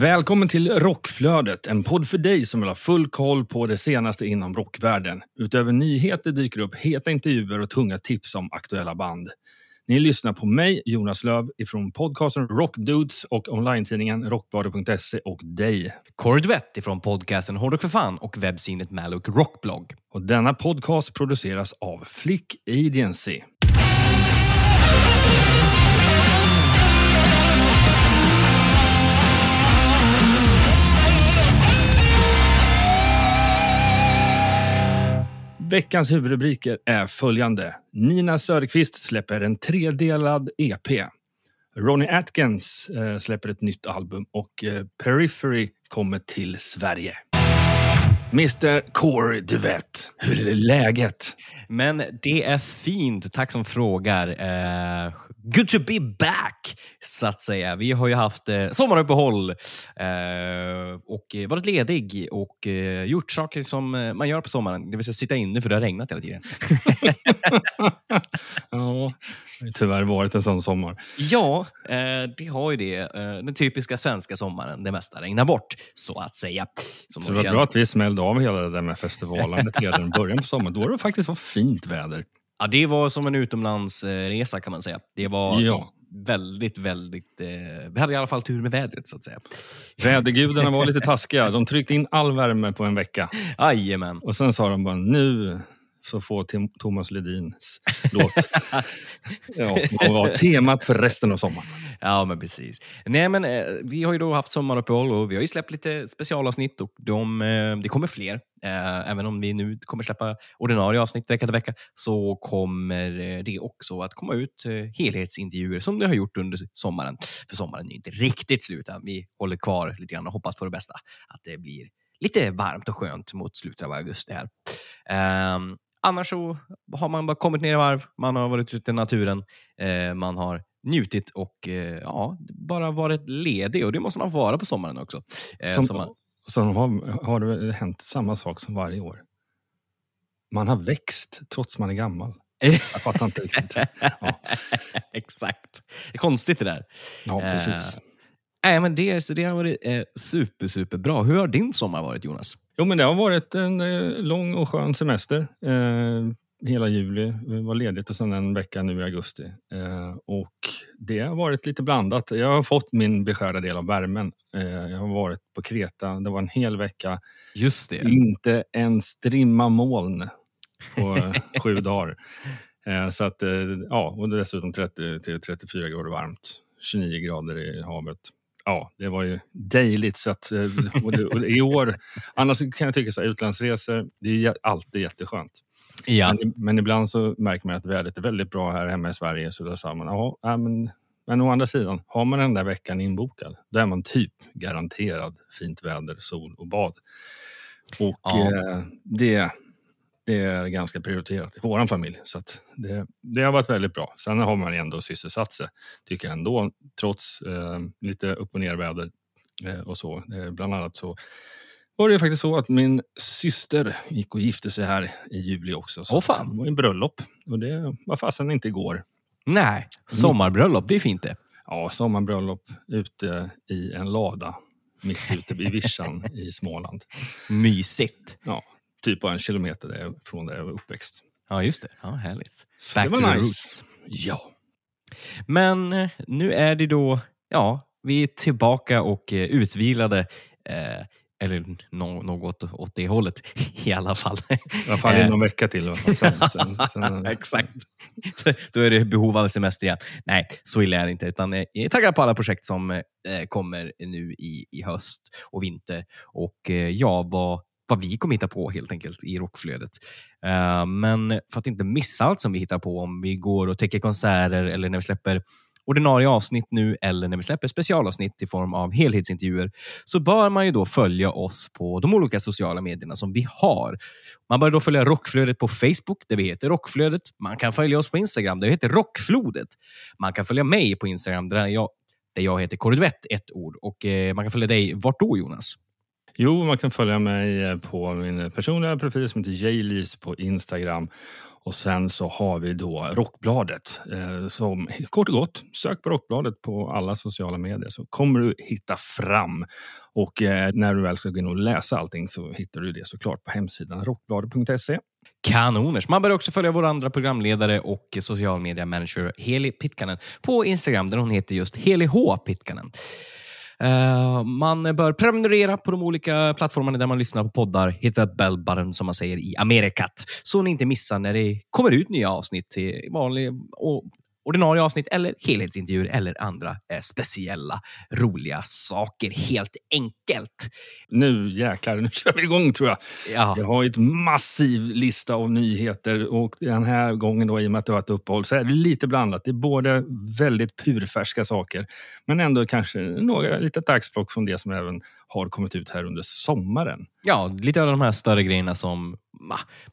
Välkommen till Rockflödet, en podd för dig som vill ha full koll på det senaste inom rockvärlden. Utöver nyheter dyker upp heta intervjuer och tunga tips om aktuella band. Ni lyssnar på mig, Jonas Löv, ifrån podcasten Rockdudes och online-tidningen Rockbladet.se och dig. Kåre Duvett ifrån podcasten Hårdrock för fan och webbsinet Maluk Rockblog. Och denna podcast produceras av Flick Agency. Veckans huvudrubriker är följande. Nina Söderqvist släpper en tredelad EP. Ronnie Atkins eh, släpper ett nytt album och eh, Periphery kommer till Sverige. Mr Corey Duvett, hur är läget? Men det är fint. Tack som frågar. Eh, good to be back, så att säga. Vi har ju haft eh, sommaruppehåll eh, och varit ledig och eh, gjort saker som eh, man gör på sommaren. Det vill säga sitta inne för det har regnat hela tiden. Ja, det har tyvärr varit en sån sommar. Ja, eh, det har ju det. Eh, den typiska svenska sommaren. Det mesta regnar bort, så att säga. Som Så de det var känner. bra att vi smällde av hela där med festivalandet redan i början på sommaren. Då var det faktiskt var fint väder. Ja, det var som en utomlandsresa kan man säga. Det var Ja. väldigt, väldigt... Eh, vi hade i alla fall tur med vädret så att säga. Vädergudarna var lite taskiga. De tryckte in all värme på en vecka. Jajamän. Och sen sa de bara nu så får Tim- Thomas Ledins låt ja, vara temat för resten av sommaren. Ja, men precis. Nej, men eh, vi har ju då haft sommaruppehåll och vi har ju släppt lite specialavsnitt och de, eh, det kommer fler. Eh, även om vi nu kommer släppa ordinarie avsnitt vecka till vecka så kommer eh, det också att komma ut eh, helhetsintervjuer som det har gjort under sommaren. För sommaren är ju inte riktigt slut än. Vi håller kvar lite grann och hoppas på det bästa. Att det blir lite varmt och skönt mot slutet av augusti här. Ehm, annars så har man bara kommit ner i varv, man har varit ute i naturen, eh, man har njutit och eh, ja, bara varit ledig och det måste man vara på sommaren också. Eh, Som, så man, så har, har det hänt samma sak som varje år. Man har växt trots man är gammal. Jag fattar inte riktigt. Ja, Exakt. Det är konstigt det där. ja Eh, precis. Nej, men det, så det har varit eh, super, super bra. Hur har din sommar varit Jonas? Jo, men det har varit en eh, lång och skön semester. Eh, hela juli var ledigt och sen en vecka nu i augusti. Eh, och det har varit lite blandat. Jag har fått min beskärda del av värmen. Eh, jag har varit på Kreta. Det var en hel vecka. Just det. Inte en strimma moln på sju dagar. Eh, så att, eh, ja, och dessutom 30 till 34 grader varmt. 29 grader i havet. Ja, det var ju dejligt. Så att, eh, och det, och I år, annars kan jag tycka så här, utlandsresor, det är alltid jätteskönt. Ja. Men, men ibland så märker man att vädret är väldigt bra här hemma i Sverige. Så då sa man, ja, men, men å andra sidan, har man den där veckan inbokad, då är man typ garanterad fint väder, sol och bad. Och Ja. eh, det, det är ganska prioriterat i vår familj. Så det, det har varit väldigt bra. Sen har man ändå sysselsatt sig, tycker jag ändå, trots eh, lite upp och ner väder eh, och så. Eh, bland annat så var det ju faktiskt så att min syster gick och gifte sig här i juli också. Så Åh, fan. Det var en bröllop och det var fasen inte igår. Nej, sommarbröllop, det är fint det. Ja, sommarbröllop ute i en lada mitt ute i vischan i Småland. Mysigt. Ja, typ bara en kilometer från där jag var uppväxt. Ja, just det. Ja, härligt. Så Back to the nice. roots. Ja. Men eh, nu är det då, ja, vi är tillbaka och eh, utvilade. Eh, eller nå- något åt det hållet i alla fall. I alla fall i Eh, någon vecka till. Sen, sen, sen, Exakt. Då är det behov av semester igen. Nej, så illa är det inte. Utan jag är taggad på alla projekt som kommer nu i, i höst och vinter. Och ja, vad, vad vi kommer hitta på helt enkelt i rockflödet. Eh, men för att inte missa allt som vi hittar på, om vi går och täcker konserter eller när vi släpper ordinarie avsnitt nu eller när vi släpper specialavsnitt i form av helhetsintervjuer så bör man ju då följa oss på de olika sociala medierna som vi har. Man bör då följa Rockflödet på Facebook där vi heter Rockflödet. Man kan följa oss på Instagram där vi heter Rockflodet. Man kan följa mig på Instagram där jag, där jag heter Korridvett, ett ord. Och eh, man kan följa dig vart då Jonas? Jo, man kan följa mig eh, på min personliga profil som heter Jaylees på Instagram. Och sen så har vi då Rockbladet. Eh, som kort och gott, sök på Rockbladet på alla sociala medier så kommer du hitta fram. Och eh, när du väl ska gå in och läsa allting så hittar du det såklart på hemsidan rockbladet.se. Kanoners. Man bör också följa vår andra programledare och social media manager Heli Pitkanen på Instagram där hon heter just Heli H Pitkanen. Eh, man bör prenumerera på de olika plattformarna där man lyssnar på poddar. Hit that bell button som man säger i Amerikat. Så ni inte missar när det kommer ut nya avsnitt till vanlig och ordinarie avsnitt eller helhetsintervjuer eller andra eh, speciella roliga saker helt enkelt. Nu jäklar, nu kör vi igång tror jag. Ja. Jag har ett massiv lista av nyheter och den här gången då i och med att det var ett uppehåll så är det lite blandat. Det är både väldigt purfärska saker men ändå kanske några litet axplock från det som även har kommit ut här under sommaren. Ja, lite av de här större grejerna som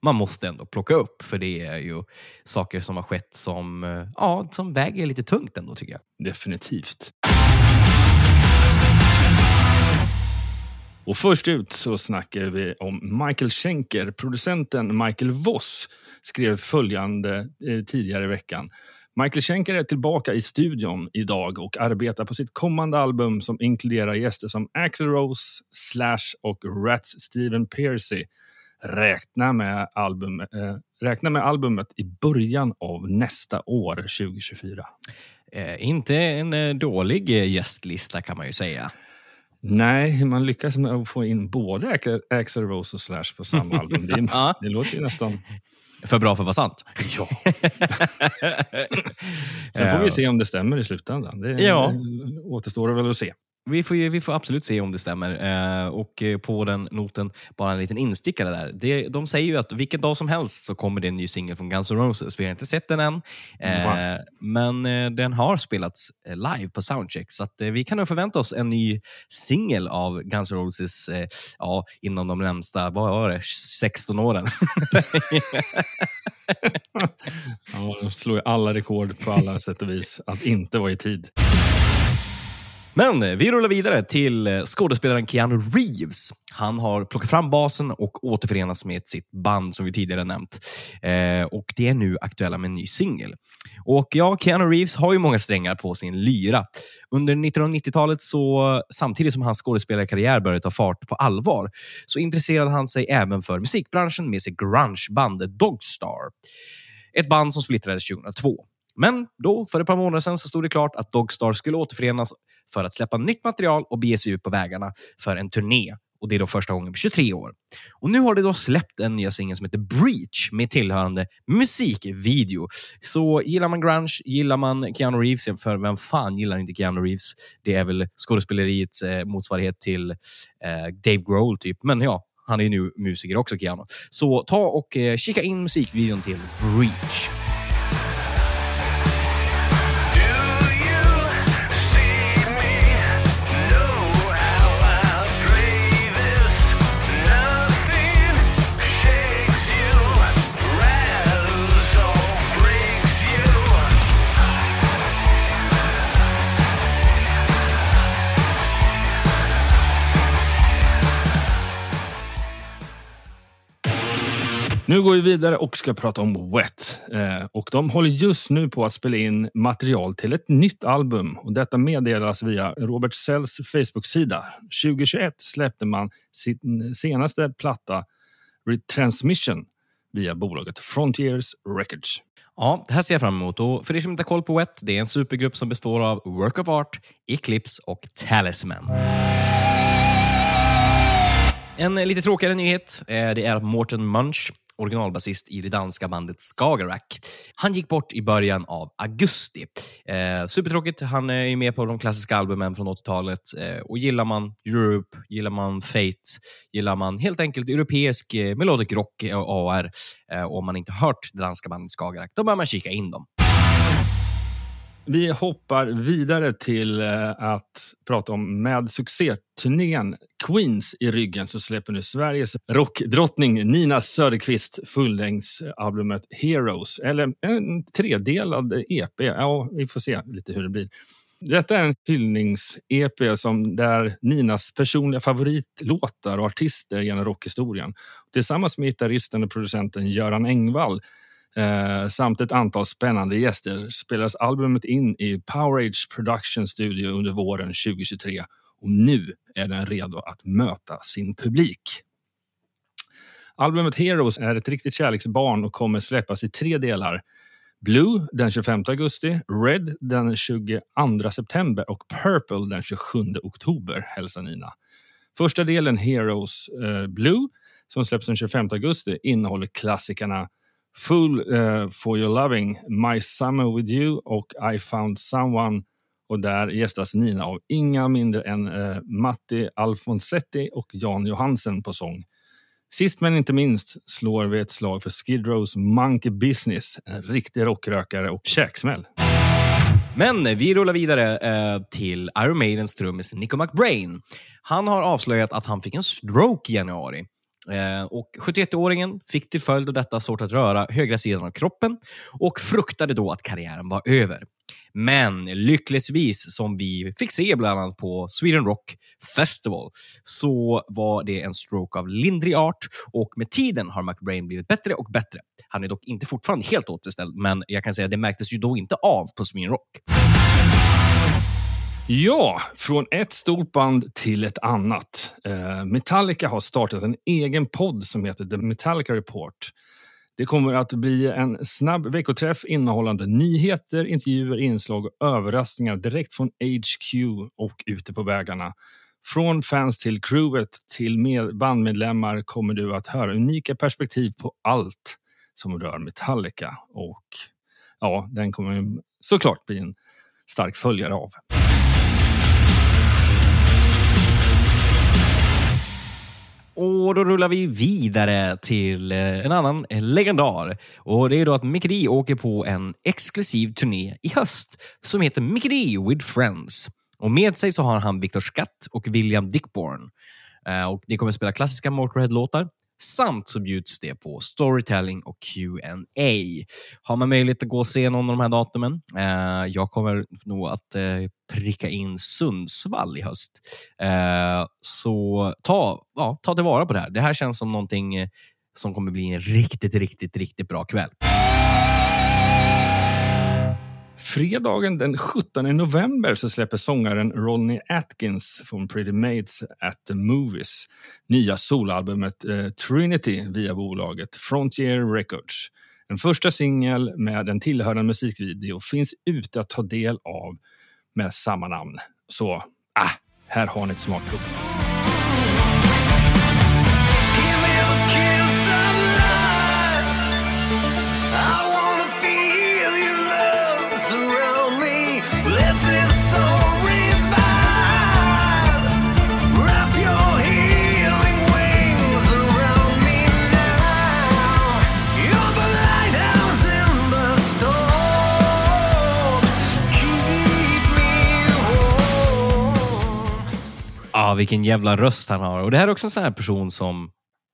man måste ändå plocka upp. För det är ju saker som har skett som, eh, ja, som väger lite tungt ändå tycker jag. Definitivt. Och först ut så snackar vi om Michael Schenker. Producenten Michael Voss skrev följande eh, tidigare i veckan. Michael Schenker är tillbaka i studion idag och arbetar på sitt kommande album som inkluderar gäster som Axl Rose, Slash och Rats Steven Pearcy. Räkna med, album, eh, räkna med albumet i början av nästa år, 2024. Eh, inte en eh, dålig eh, gästlista kan man ju säga. Nej, man lyckas med att få in både Axl- Rose och Slash på samma album. Det, det låter ju nästan... För bra för att vara sant. Ja. Sen får vi se om det stämmer i slutändan. Det Ja. återstår väl att se. Vi får, ju, vi får absolut se om det stämmer. Eh, och eh, på den noten, bara en liten instickare där. Det, de säger ju att vilken dag som helst så kommer det en ny singel från Guns N' Roses. Vi har inte sett den än, eh, Wow. men eh, den har spelats eh, live på Soundcheck. Så att, eh, vi kan nog förvänta oss en ny singel av Guns N' Roses ja, inom de närmsta vad var det, 16 åren. Ja, de slår ju alla rekord på alla sätt och vis. Att inte vara i tid. Men eh, vi rullar vidare till eh, skådespelaren Keanu Reeves. Han har plockat fram basen och återförenats med sitt band som vi tidigare nämnt. Eh, och Det är nu aktuella med en ny singel. Och ja, Keanu Reeves har ju många strängar på sin lyra. Under 1990-talet, så, samtidigt som hans skådespelarkarriär började ta fart på allvar, så intresserade han sig även för musikbranschen med sitt grungeband Dogstar. Ett band som splittrades 2002. Men då, för ett par månader sedan, så stod det klart att Dogstar skulle återförenas för att släppa nytt material och bege sig ut på vägarna för en turné. Och Det är då första gången på 23 år. Och Nu har det då släppt en nya singel som heter Breach med tillhörande musikvideo. Så gillar man grunge, gillar man Keanu Reeves, för vem fan gillar inte Keanu Reeves? Det är väl skådespeleriets eh, motsvarighet till eh, Dave Grohl, typ. Men ja, han är ju nu musiker också, Keanu. Så ta och eh, kika in musikvideon till Breach. Nu går vi vidare och ska prata om Wet. Eh, och de håller just nu på att spela in material till ett nytt album. Och detta meddelas via Robert Sells Facebook-sida. 2021 släppte man sin senaste platta Retransmission via bolaget Frontiers Records. Ja, det här ser jag fram emot. Och för er som inte har koll på Wet, det är en supergrupp som består av Work of Art, Eclipse och Talisman. En lite tråkigare nyhet eh, det är att Morten Munch, originalbasist i det danska bandet Skagerrak, han gick bort i början av augusti. Eh, supertråkigt. Han är ju med på de klassiska albumen från 80-talet. Eh, och Gillar man Europe, gillar man Fate, gillar man helt enkelt europeisk eh, melodic rock eh, och AR, eh, och om man inte hört det danska bandet Skagerrak, då bör man kika in dem. Vi hoppar vidare till eh, att prata om med succéturnén Queens i ryggen så släpper nu Sveriges rockdrottning Nina Söderqvist fullängdsalbumet Heroes, eller en tredelad EP. Ja, vi får se lite hur det blir. Detta är en hyllnings-EP som där Ninas personliga favoritlåtar och artister genom rockhistorien. Tillsammans med gitarristen och producenten Göran Engvall eh, samt ett antal spännande gäster spelades albumet in i Powerage Production Studio under våren 2023 och nu är den redo att möta sin publik. Albumet Heroes är ett riktigt kärleksbarn och kommer släppas i tre delar. Blue den 25 augusti, Red den 22 september och Purple den 27 oktober, hälsar Nina. Första delen, Heroes eh, Blue, som släpps den 25 augusti, innehåller klassikerna Full uh, for your loving, My summer with you och I found someone. Och där gästas Nina av inga mindre än uh, Matti Alfonsetti och Jan Johansen på sång. Sist men inte minst slår vi ett slag för Skid Rows Monkey Business, en riktig rockrökare och käksmäll. Men vi rullar vidare eh, till Iron Maidens trummis Nico McBrain. Han har avslöjat att han fick en stroke i januari. Eh, och 71-åringen fick till följd av detta svårt att röra högra sidan av kroppen och fruktade då att karriären var över. Men lyckligtvis, som vi fick se bland annat på Sweden Rock Festival, så var det en stroke av lindrig art och med tiden har McBrain blivit bättre och bättre. Han är dock inte fortfarande helt återställd, men jag kan säga att det märktes ju då inte av på Sweden Rock. Ja, från ett stort band till ett annat. Eh, Metallica har startat en egen podd som heter The Metallica Report. Det kommer att bli en snabb veckoträff innehållande nyheter, intervjuer, inslag och överraskningar direkt från HQ och ute på vägarna. Från fans till crewet till med bandmedlemmar kommer du att höra unika perspektiv på allt som rör Metallica. Och ja, den kommer såklart bli en stark följare av. Och då rullar vi vidare till eh, en annan legendar. Och Det är då att Mickey D åker på en exklusiv turné i höst som heter Mickey D with Friends. Och Med sig så har han Victor Skatt och William Dickborn. Eh, och De kommer att spela klassiska Motorhead-låtar samt så bjuds det på storytelling och Q&A. Har man möjlighet att gå och se någon av de här datumen? Eh, jag kommer nog att eh, pricka in Sundsvall i höst. Eh, så ta, ja, ta tillvara på det här. Det här känns som någonting eh, som kommer bli en riktigt, riktigt, riktigt bra kväll. Fredagen den 17 november så släpper sångaren Ronnie Atkins från Pretty Maids at the Movies nya solalbumet eh, Trinity via bolaget Frontier Records. En första singel med en tillhörande musikvideo finns ute att ta del av med samma namn. Så, ah, här har ni ett smakprov. Vilken jävla röst han har. Och Det här är också en sån här person som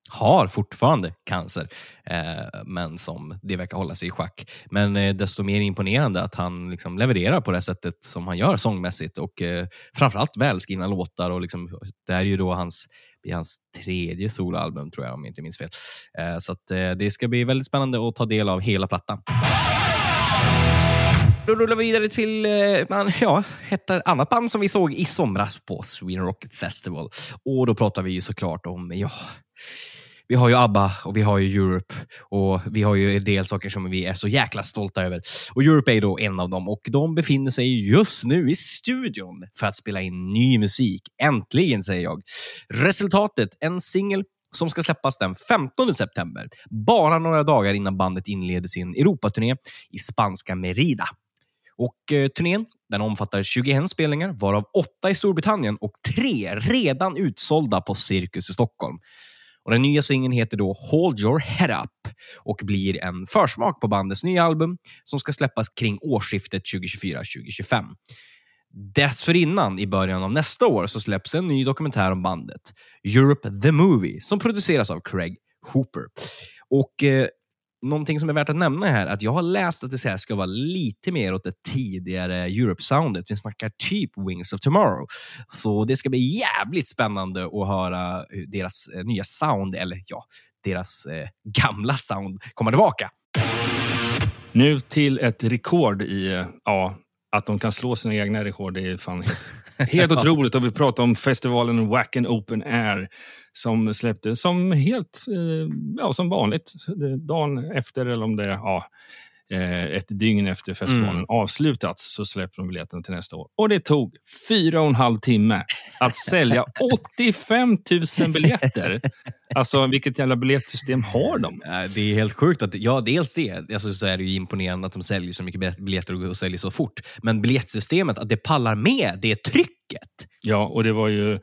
har fortfarande cancer, eh, men som det verkar hålla sig i schack. Men eh, desto mer imponerande att han liksom levererar på det sättet som han gör sångmässigt och eh, framförallt välskrivna låtar. Och liksom, det här är ju då hans, hans tredje soloalbum, tror jag, om jag inte minns fel. Eh, så att, eh, det ska bli väldigt spännande att ta del av hela plattan. Då rullar vi vidare till eh, ja, ett annat band som vi såg i somras på Sweden Rock Festival. Och Då pratar vi ju såklart om ja, vi har ju ABBA och vi har ju Europe och vi har ju en del saker som vi är så jäkla stolta över. Och Europe är då en av dem och de befinner sig just nu i studion för att spela in ny musik. Äntligen, säger jag. Resultatet, en singel som ska släppas den 15 september, bara några dagar innan bandet inleder sin Europaturné i spanska Merida. Och eh, Turnén den omfattar 21 spelningar, varav 8 i Storbritannien och 3 redan utsålda på Cirkus i Stockholm. Och Den nya singeln heter då Hold your head up och blir en försmak på bandets nya album som ska släppas kring årsskiftet 2024-2025. Dessförinnan, i början av nästa år, så släpps en ny dokumentär om bandet, Europe the Movie, som produceras av Craig Hooper. Och eh, Någonting som är värt att nämna här är att jag har läst att det så här ska vara lite mer åt det tidigare Europe-soundet. Vi snackar typ Wings of Tomorrow. Så det ska bli jävligt spännande att höra deras eh, nya sound, eller ja, deras eh, gamla sound komma tillbaka. Nu till ett rekord i eh, ja, att de kan slå sina egna rekord. Det är fan helt, helt otroligt. Och vi pratar om festivalen Wack and Open Air som släppte som helt eh, ja, som vanligt. Dagen efter, eller om det är ja, eh, ett dygn efter festivalen mm. avslutats, så släpper de biljetterna till nästa år. Och det tog fyra och en halv timme att sälja 85 000 biljetter. Alltså, vilket jävla biljettsystem har de? Det är helt sjukt. att Ja, dels det. Alltså, så är det ju imponerande att de säljer så mycket biljetter och säljer så fort. Men biljettsystemet, att det pallar med det trycket. Ja, och det var ju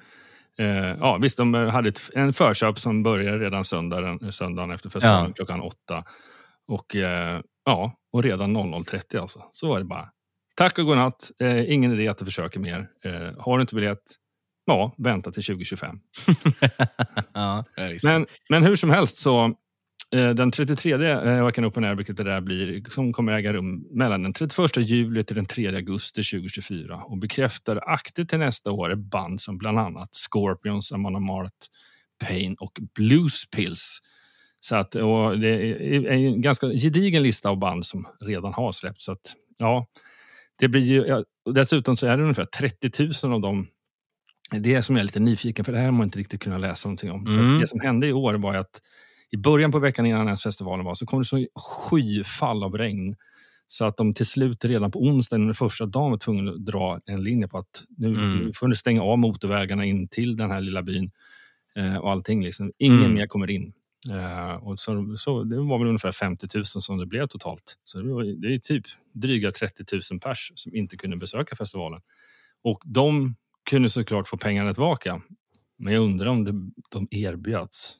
Eh, ja, visst, de hade ett, en förköp som började redan söndagen, söndagen efter festivalen ja. klockan åtta. Och, eh, ja, och redan 00.30 alltså. Så var det bara tack och godnatt. Eh, ingen idé att du försöker mer. Eh, har du inte biljett, ja, vänta till 2025. ja, men, men hur som helst så Eh, den 33 eh, Wacken Open Air, vilket det där blir, som kommer äga rum mellan den 31 juli till den 3 augusti 2024 och bekräftar akter till nästa år är band som bland annat Scorpions, Amon Amarth, Pain och Blues Pills. Så att, och det är en ganska gedigen lista av band som redan har släppts. Så att, ja, det blir ju, ja, dessutom så är det ungefär 30 000 av dem det som jag är lite nyfiken för det här har man inte riktigt kunnat läsa någonting om. Mm. det som hände i år var att i början på veckan innan ens festivalen var så kom det så skyfall av regn. Så att de till slut redan på onsdagen, den första dagen, var tvungna att dra en linje på att nu, mm. nu får ni stänga av motorvägarna in till den här lilla byn. Eh, och allting. Liksom. Ingen mm. mer kommer in. Eh, och så, så, det var väl ungefär 50 000 som det blev totalt. Så det, var, det är typ dryga 30 000 pers som inte kunde besöka festivalen. Och de kunde såklart få pengarna tillbaka. Men jag undrar om det, de erbjöds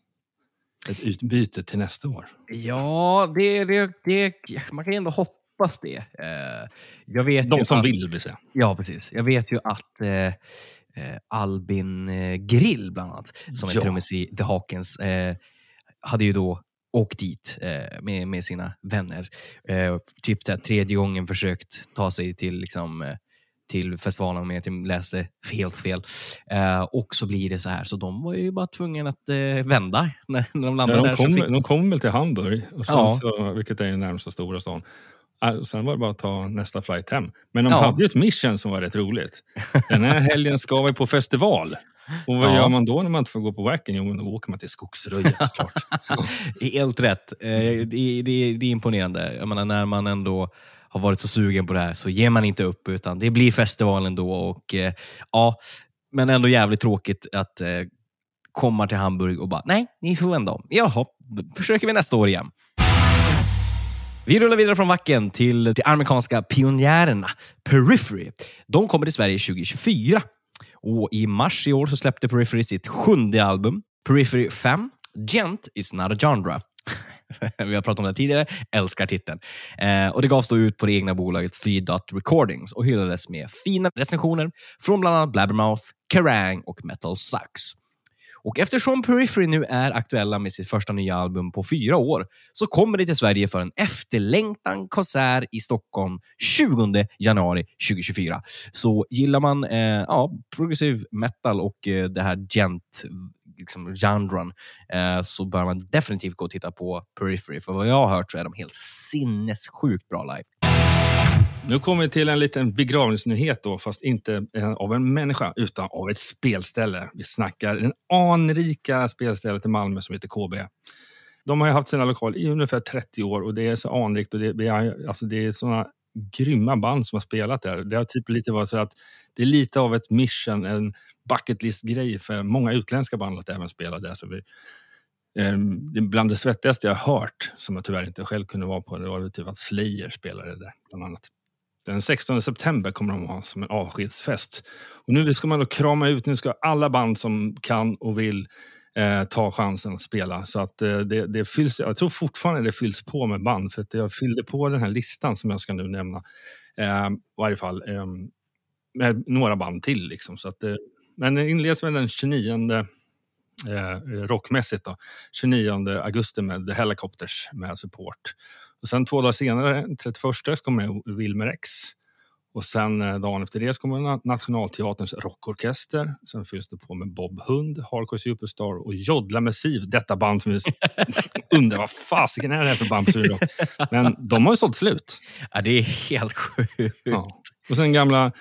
ett utbyte till nästa år? Ja, det, det, det, man kan ju ändå hoppas det. Eh, jag vet De som att, vill, vill säga. Ja, precis. Jag vet ju att eh, eh Albin eh, Grill, bland annat, som är trummis i The Hawkins, eh, hade ju då åkt dit eh, med, med sina vänner. Eh, typ här, tredje gången försökt ta sig till liksom, till festivalen med att de läste helt fel. Eh, och så blir det så här. Så de var ju bara tvungna att eh, vända när, när de landade ja, de där. Kom, fick... De kom väl till Hamburg, och ja. så, vilket är den närmsta stora stan. Äh, sen var det bara att ta nästa flight hem. Men de ja. hade ju ett mission som var rätt roligt. Den här helgen ska vi på festival. Och vad ja. gör man då när man inte får gå på Wacken? Jo, då åker man till Skogsröjet såklart. Helt rätt. Eh, det, det, det, är imponerande. Jag menar, när man ändå har varit så sugen på det här så ger man inte upp utan det blir festivalen då. Och, eh, ja, men ändå jävligt tråkigt att eh, komma till Hamburg och bara, nej, ni får vända om. Jaha, försöker vi nästa år igen. Vi rullar vidare från Wacken till de amerikanska pionjärerna Periphery. De kommer till Sverige 2024. Och I mars i år så släppte Periphery sitt sjunde album, Periphery 5, Gent is not a genre. vi har pratat om det tidigare, älskar titeln. Eh, och Det gavs då ut på det egna bolaget 3 Dot Recordings och hyllades med fina recensioner från bland annat Blabbermouth, Kerrang och Metal Sucks. Och eftersom Periphery nu är aktuella med sitt första nya album på fyra år så kommer det till Sverige för en efterlängtan konsert i Stockholm 20 januari 2024. Så gillar man eh, ja, progressiv metal och eh, det här gent liksom, genren eh, så bör man definitivt gå och titta på Periphery. För vad jag har hört så är de helt sinnessjukt bra live. Nu kommer vi till en liten begravningsnyhet då, fast inte eh, av en människa utan av ett spelställe. Vi snackar det anrika spelstället i Malmö som heter KB. De har haft sina lokaler i ungefär 30 år och det är så anrikt och det, alltså det är såna grymma band som har spelat där. Det har typ lite varit så att det är lite av ett mission, en bucket list-grej för många utländska band att även spela där. Så vi, eh, bland det svettigaste jag har hört, som jag tyvärr inte själv kunde vara på, det var typ att Slayer spelade där bland annat. Den 16 september kommer de ha som en avskedsfest. Och nu ska man då krama ut, nu ska alla band som kan och vill eh, ta chansen att spela. Så att eh, det, det fylls, jag tror fortfarande det fylls på med band, för att jag fyllde på den här listan som jag ska nu nämna. Eh, I varje fall eh, med några band till. Liksom, så att, eh, men det inleds med den 29 eh, rockmässigt. Då, 29 augusti med The Helicopters med support. Och sen två dagar senare, 31, kommer Wilmer X. Och sen eh, dagen efter det så kommer Na- Nationalteaterns rockorkester. Sen fylls det på med Bob Hund, Hardcore Superstar och Jodla med Siv. Detta band som vi undrar vad fasiken är det här för Rock? Men de har ju sålt slut. Ja, det är helt sjukt. Ja. Och sen gamla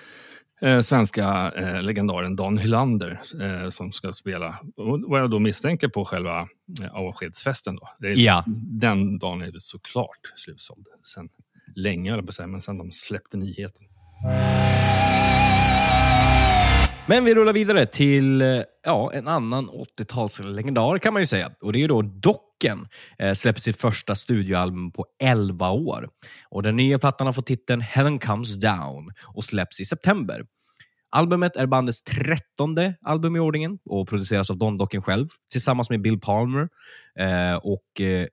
eh, svenska eh, legendaren Dan Hylander eh, som ska spela. Och vad jag då misstänker på själva eh, avskedsfesten. Då. Det är, Ja. Den dagen är det såklart slutsåld. Sen länge, jag på säga, men sen de släppte nyheten. Men vi rullar vidare till eh, ja, en annan 80-talslegendar kan man ju säga. Och Det är ju då Docken. Eh, släpper sitt första studioalbum på 11 år. Och Den nya plattan har fått titeln Heaven Comes Down och släpps i september. Albumet är bandets trettonde album i ordningen och produceras av Don Docken själv tillsammans med Bill Palmer eh, och eh,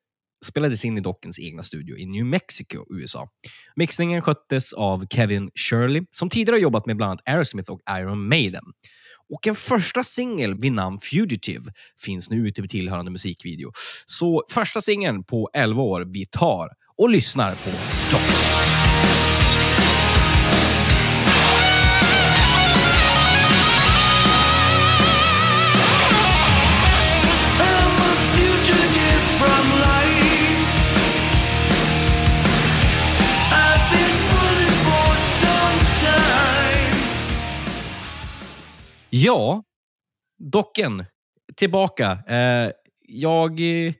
spelades in i Dockens egna studio i New Mexico, USA. Mixningen sköttes av Kevin Shirley, som tidigare jobbat med bland annat Aerosmith och Iron Maiden. Och en första singel vid namn Fugitive finns nu ute med tillhörande musikvideo. Så första singeln på 11 år vi tar och lyssnar på Docken. Ja, Docken. Tillbaka. Eh, jag... eh,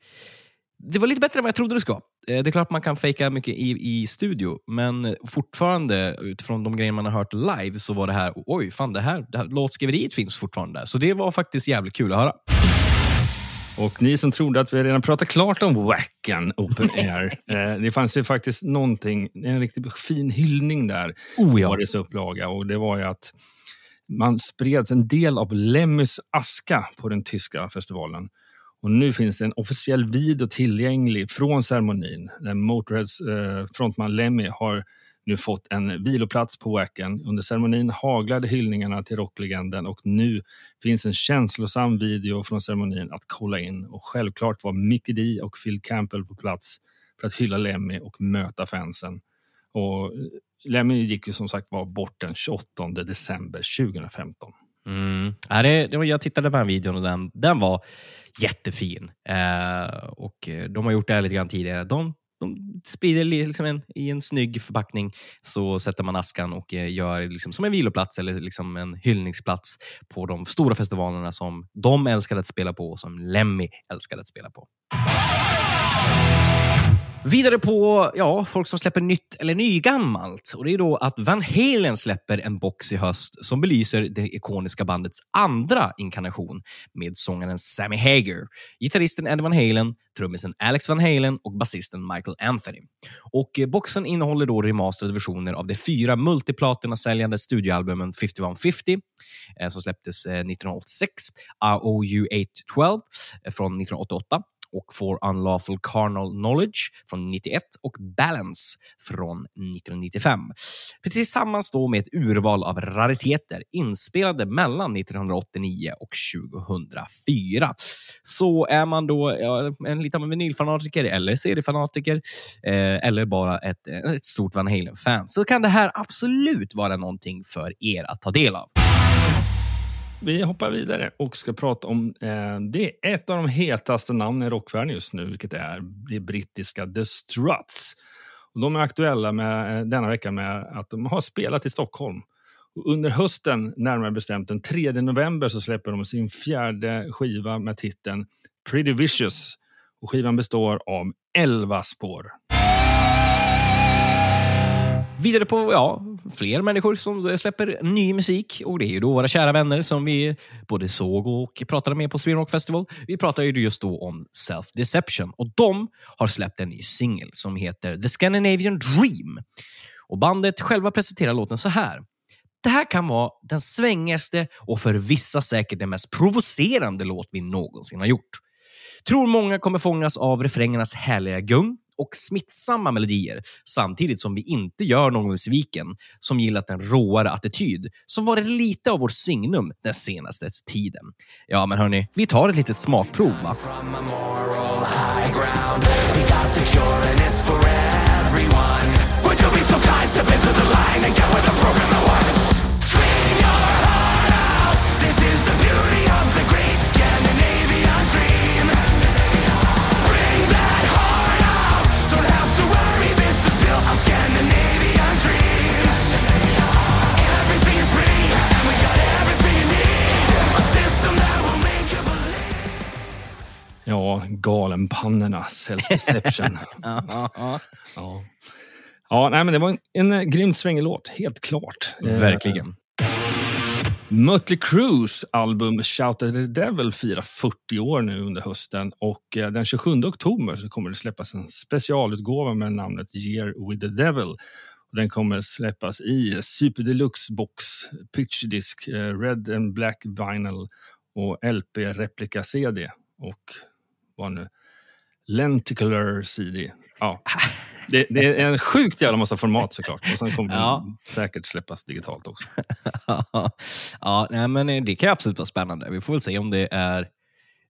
Det var lite bättre än vad jag trodde det ska. Eh, det är klart man kan fejka mycket i, i studio, men fortfarande utifrån de grejer man har hört live så var det här, oj, fan det här, det här låtskriveriet finns fortfarande. Så det var faktiskt jävligt kul att höra. Och ni som trodde att vi redan pratat klart om Wacken Open Air. eh, det fanns ju faktiskt någonting, en riktigt fin hyllning där. Oh ja. årets upplaga. Och det var ju att man spreds en del av Lemmys aska på den tyska festivalen. Och nu finns det en officiell video tillgänglig från ceremonin. Där Motörheads eh, frontman Lemmy har nu fått en viloplats på Wacken. Under ceremonin haglade hyllningarna till rocklegenden och nu finns en känslosam video från ceremonin att kolla in. Och självklart var Mickey D och Phil Campbell på plats för att hylla Lemmy och möta fansen. Och eh, Lemmy gick ju som sagt var bort den 28 december 2015. Mm. Ja, det, det var, jag tittade på den videon och den, den var jättefin. Eh, och eh, De har gjort det här lite grann tidigare. De, de sprider liksom en, i en snygg förpackning, så sätter man askan och eh, gör liksom som en viloplats eller liksom en hyllningsplats på de stora festivalerna som de älskade att spela på och som Lemmy älskade att spela på. Vidare på ja, folk som släpper nytt eller nygammalt. Och det är då att Van Halen släpper en box i höst som belyser det ikoniska bandets andra inkarnation med sångaren Sammy Hager, gitarristen Eddie Van Halen, trummisen Alex Van Halen och basisten Michael Anthony. Och eh, Boxen innehåller då remasterade versioner av de fyra multiplatina-säljande studioalbumen 5150 eh, som släpptes 1986, AOU 812 från 1988 och For Unlawful Carnal Knowledge från 91 och Balance från 1995. Tillsammans då med ett urval av rariteter inspelade mellan 1989 och 2004. Så är man då ja, en liten vinylfanatiker eller seriefanatiker eh, eller bara ett, ett stort Van Halen-fan så kan det här absolut vara någonting för er att ta del av. Vi hoppar vidare och ska prata om eh, det är ett av de hetaste namnen i rockvärlden just nu, vilket är det brittiska The Struts. Och de är aktuella med, eh, denna vecka med att de har spelat i Stockholm. Och under hösten, närmare bestämt den 3 november, så släpper de sin fjärde skiva med titeln Pretty Vicious. Och skivan består av 11 spår. Vidare på ja, fler människor som släpper ny musik. Och Det är ju då våra kära vänner som vi både såg och pratade med på Sweden Rock Festival. Vi pratar ju just då om Self Deception och de har släppt en ny singel som heter The Scandinavian Dream. Och Bandet själva presenterar låten så här. Det här kan vara den svängigaste och för vissa säkert den mest provocerande låt vi någonsin har gjort. Tror många kommer fångas av refrängernas härliga gung och smittsamma melodier samtidigt som vi inte gör någon besviken som gillat en råare attityd som varit lite av vårt signum den senaste tiden. Ja, men hörni, vi tar ett litet smakprov va? Ja, galenpannorna, self-deception. ja. ja, nej, men det var en, en eh, grymt svängig låt, helt klart. Eh, Verkligen. Mötley Crues album Shout at the Devil firar 40 år nu under hösten och eh, den 27 oktober så kommer det släppas en specialutgåva med namnet Year with the Devil. Den kommer släppas i Super Deluxe box, pitch disk, eh, red and black vinyl och LP-replika-CD och vad nu? Lenticular CD. Ja. Det, det är en sjukt jävla massa format såklart. Och sen kommer Ja. den säkert släppas digitalt också. ja, nej, men eh, det kan absolut vara spännande. Vi får väl se om det är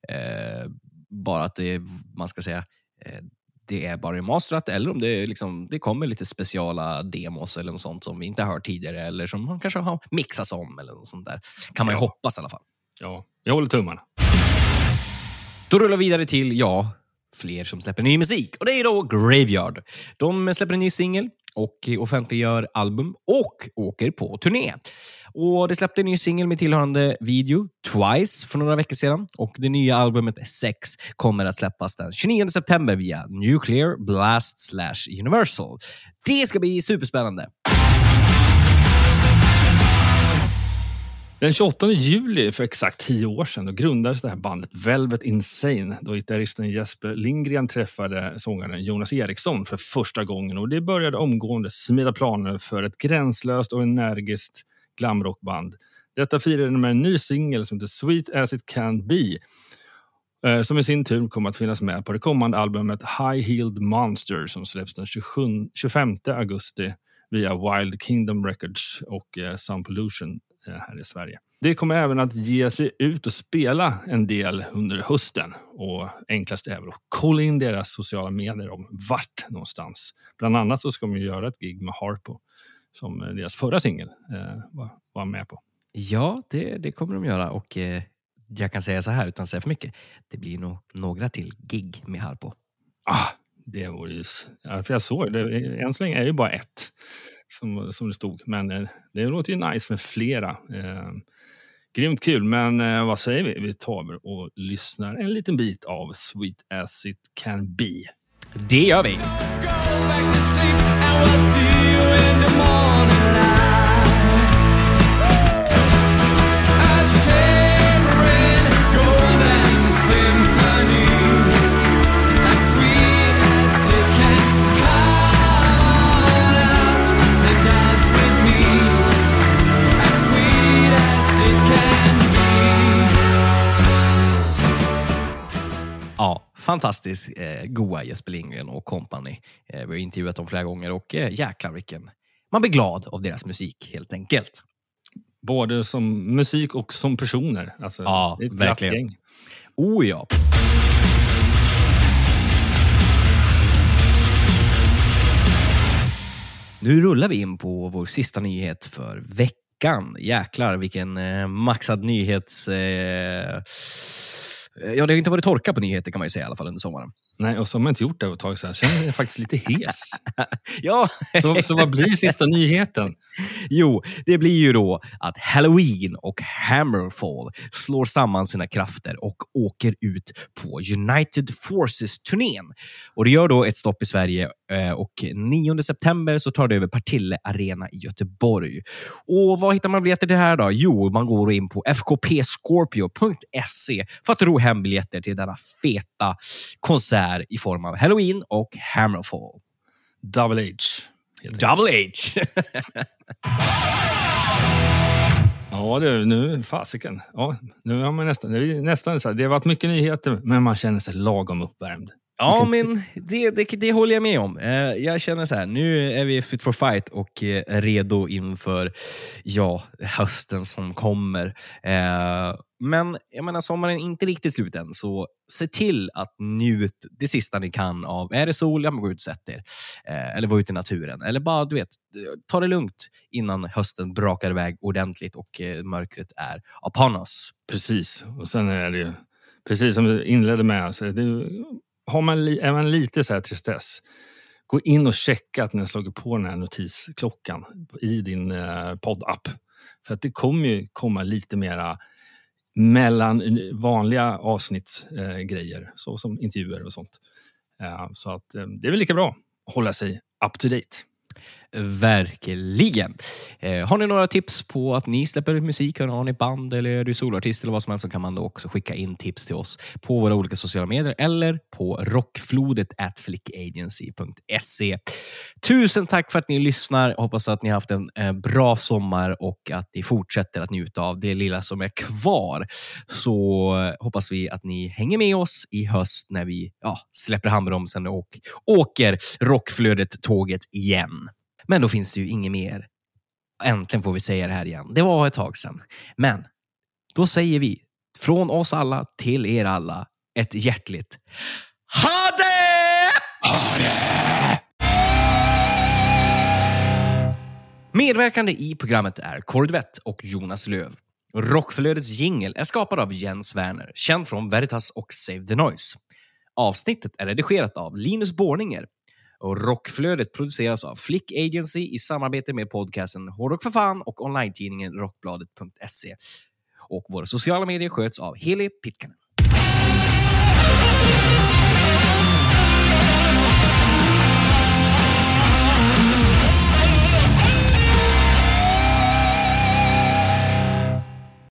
eh, bara att det är, man ska säga, eh, det är bara remasterat eller om det, är liksom, det kommer lite speciala demos eller något sånt som vi inte har hört tidigare eller som man kanske har mixats om eller något sånt där. Kan man ju Ja. hoppas i alla fall. Ja, jag håller tummarna. Då rullar vi vidare till, ja, fler som släpper ny musik. Och det är då Graveyard. De släpper en ny singel och offentliggör album och åker på turné. Och Det släppte en ny singel med tillhörande video, Twice, för några veckor sedan. Och Det nya albumet Sex kommer att släppas den 29 september via Nuclear Blast slash Universal. Det ska bli superspännande. Den 28 juli för exakt tio år sedan då grundades det här bandet Velvet Insane då gitarristen Jesper Lindgren träffade sångaren Jonas Eriksson för första gången och det började omgående smida planer för ett gränslöst och energiskt glamrockband. Detta firade med en ny singel som heter Sweet As It Can Be eh, som i sin tur kommer att finnas med på det kommande albumet High Heeled Monster som släpps den 27, 25 augusti via Wild Kingdom Records och eh, Sound Pollution här i Sverige. Det kommer även att ge sig ut och spela en del under hösten. Och enklast är väl att kolla in deras sociala medier om vart någonstans. Bland annat så ska de göra ett gig med Harpo som deras förra singel eh, var, var med på. Ja, det, det kommer de göra. Och eh, Jag kan säga så här utan att säga för mycket. Det blir nog några till gig med Harpo. Ah, det vore ju... Ja, för jag såg det. Än så länge är det ju bara ett som, som det stod. Men eh, det låter ju nice med flera. Eh, grymt kul. Men eh, vad säger vi? Vi tar och lyssnar en liten bit av Sweet as it can be. Det gör vi! Fantastiskt eh, goa Jesper Lindgren och company. Eh, vi har intervjuat dem flera gånger och eh, jäklar vilken... Man blir glad av deras musik helt enkelt. Både som musik och som personer. Alltså, Ja, verkligen. gäng. Oh ja. Nu rullar vi in på vår sista nyhet för veckan. Jäklar vilken eh, maxad nyhets... Eh, Eh, ja, det har inte varit torka på nyheter kan man ju säga i alla fall under sommaren. Nej, och så har man inte gjort det på ett tag. Så jag känner mig faktiskt lite hes. Ja, Så, så vad blir sista nyheten? Jo, det blir ju då att Halloween och Hammerfall slår samman sina krafter och åker ut på United Forces-turnén. Och Det gör då ett stopp i Sverige eh, och 9 september så tar det över Partille Arena i Göteborg. Och Var hittar man biljetter till det här då? Jo, man går in på fkpscorpio.se för att ro hem biljetter till denna feta konsert i form av Halloween och Hammerfall. Double H. Double H! Ja, det, nu fasiken. Ja, nu har man nästan, nästan så här, det har varit mycket nyheter, men man känner sig lagom uppvärmd. Ja, men det, det, det håller jag med om. Eh, jag känner så här, nu är vi fit for fight och eh, redo inför ja, hösten som kommer. Men jag menar, sommaren är inte riktigt slut än, så se till att njut det sista ni kan av, är det sol, ja men gå ut och sätt er. Eh, eller var ute i naturen. Eller bara, du vet, ta det lugnt innan hösten brakar iväg ordentligt och eh, mörkret är upon us. Precis. Och sen är det ju, precis som du inledde med, så det, har man, li- är man lite så här tristess, gå in och checka att ni har slagit på den här notisklockan i din eh, poddapp. För att det kommer ju komma lite mera mellan vanliga avsnittsgrejer, så som intervjuer och sånt. Eh, så att eh, det är väl lika bra att hålla sig up to date. Verkligen. Eh, har ni några tips på att ni släpper ut musik? Har ni band eller är du soloartist eller vad som helst så kan man då också skicka in tips till oss på våra olika sociala medier eller på rockflodet at flickagency.se. Tusen tack för att ni lyssnar. Hoppas att ni har haft en eh, bra sommar och att ni fortsätter att njuta av det lilla som är kvar. Så eh, hoppas vi att ni hänger med oss i höst när vi ja, släpper handbromsen och åker rockflödet-tåget igen. Men då finns det ju inget mer. Äntligen får vi säga det här igen. Det var ett tag sedan. Men då säger vi från oss alla till er alla ett hjärtligt Ha det! Ha det! Medverkande i programmet är Kordvett och Jonas Löv. Rockflödets jingel är skapad av Jens Werner, känd från Veritas och Save the Noise. Avsnittet är redigerat av Linus Borninger och Rockflödet produceras av Flick Agency i samarbete med podcasten Hårdrock för fan och online-tidningen Rockbladet.se. Och våra sociala medier sköts av Heli Pitkanen.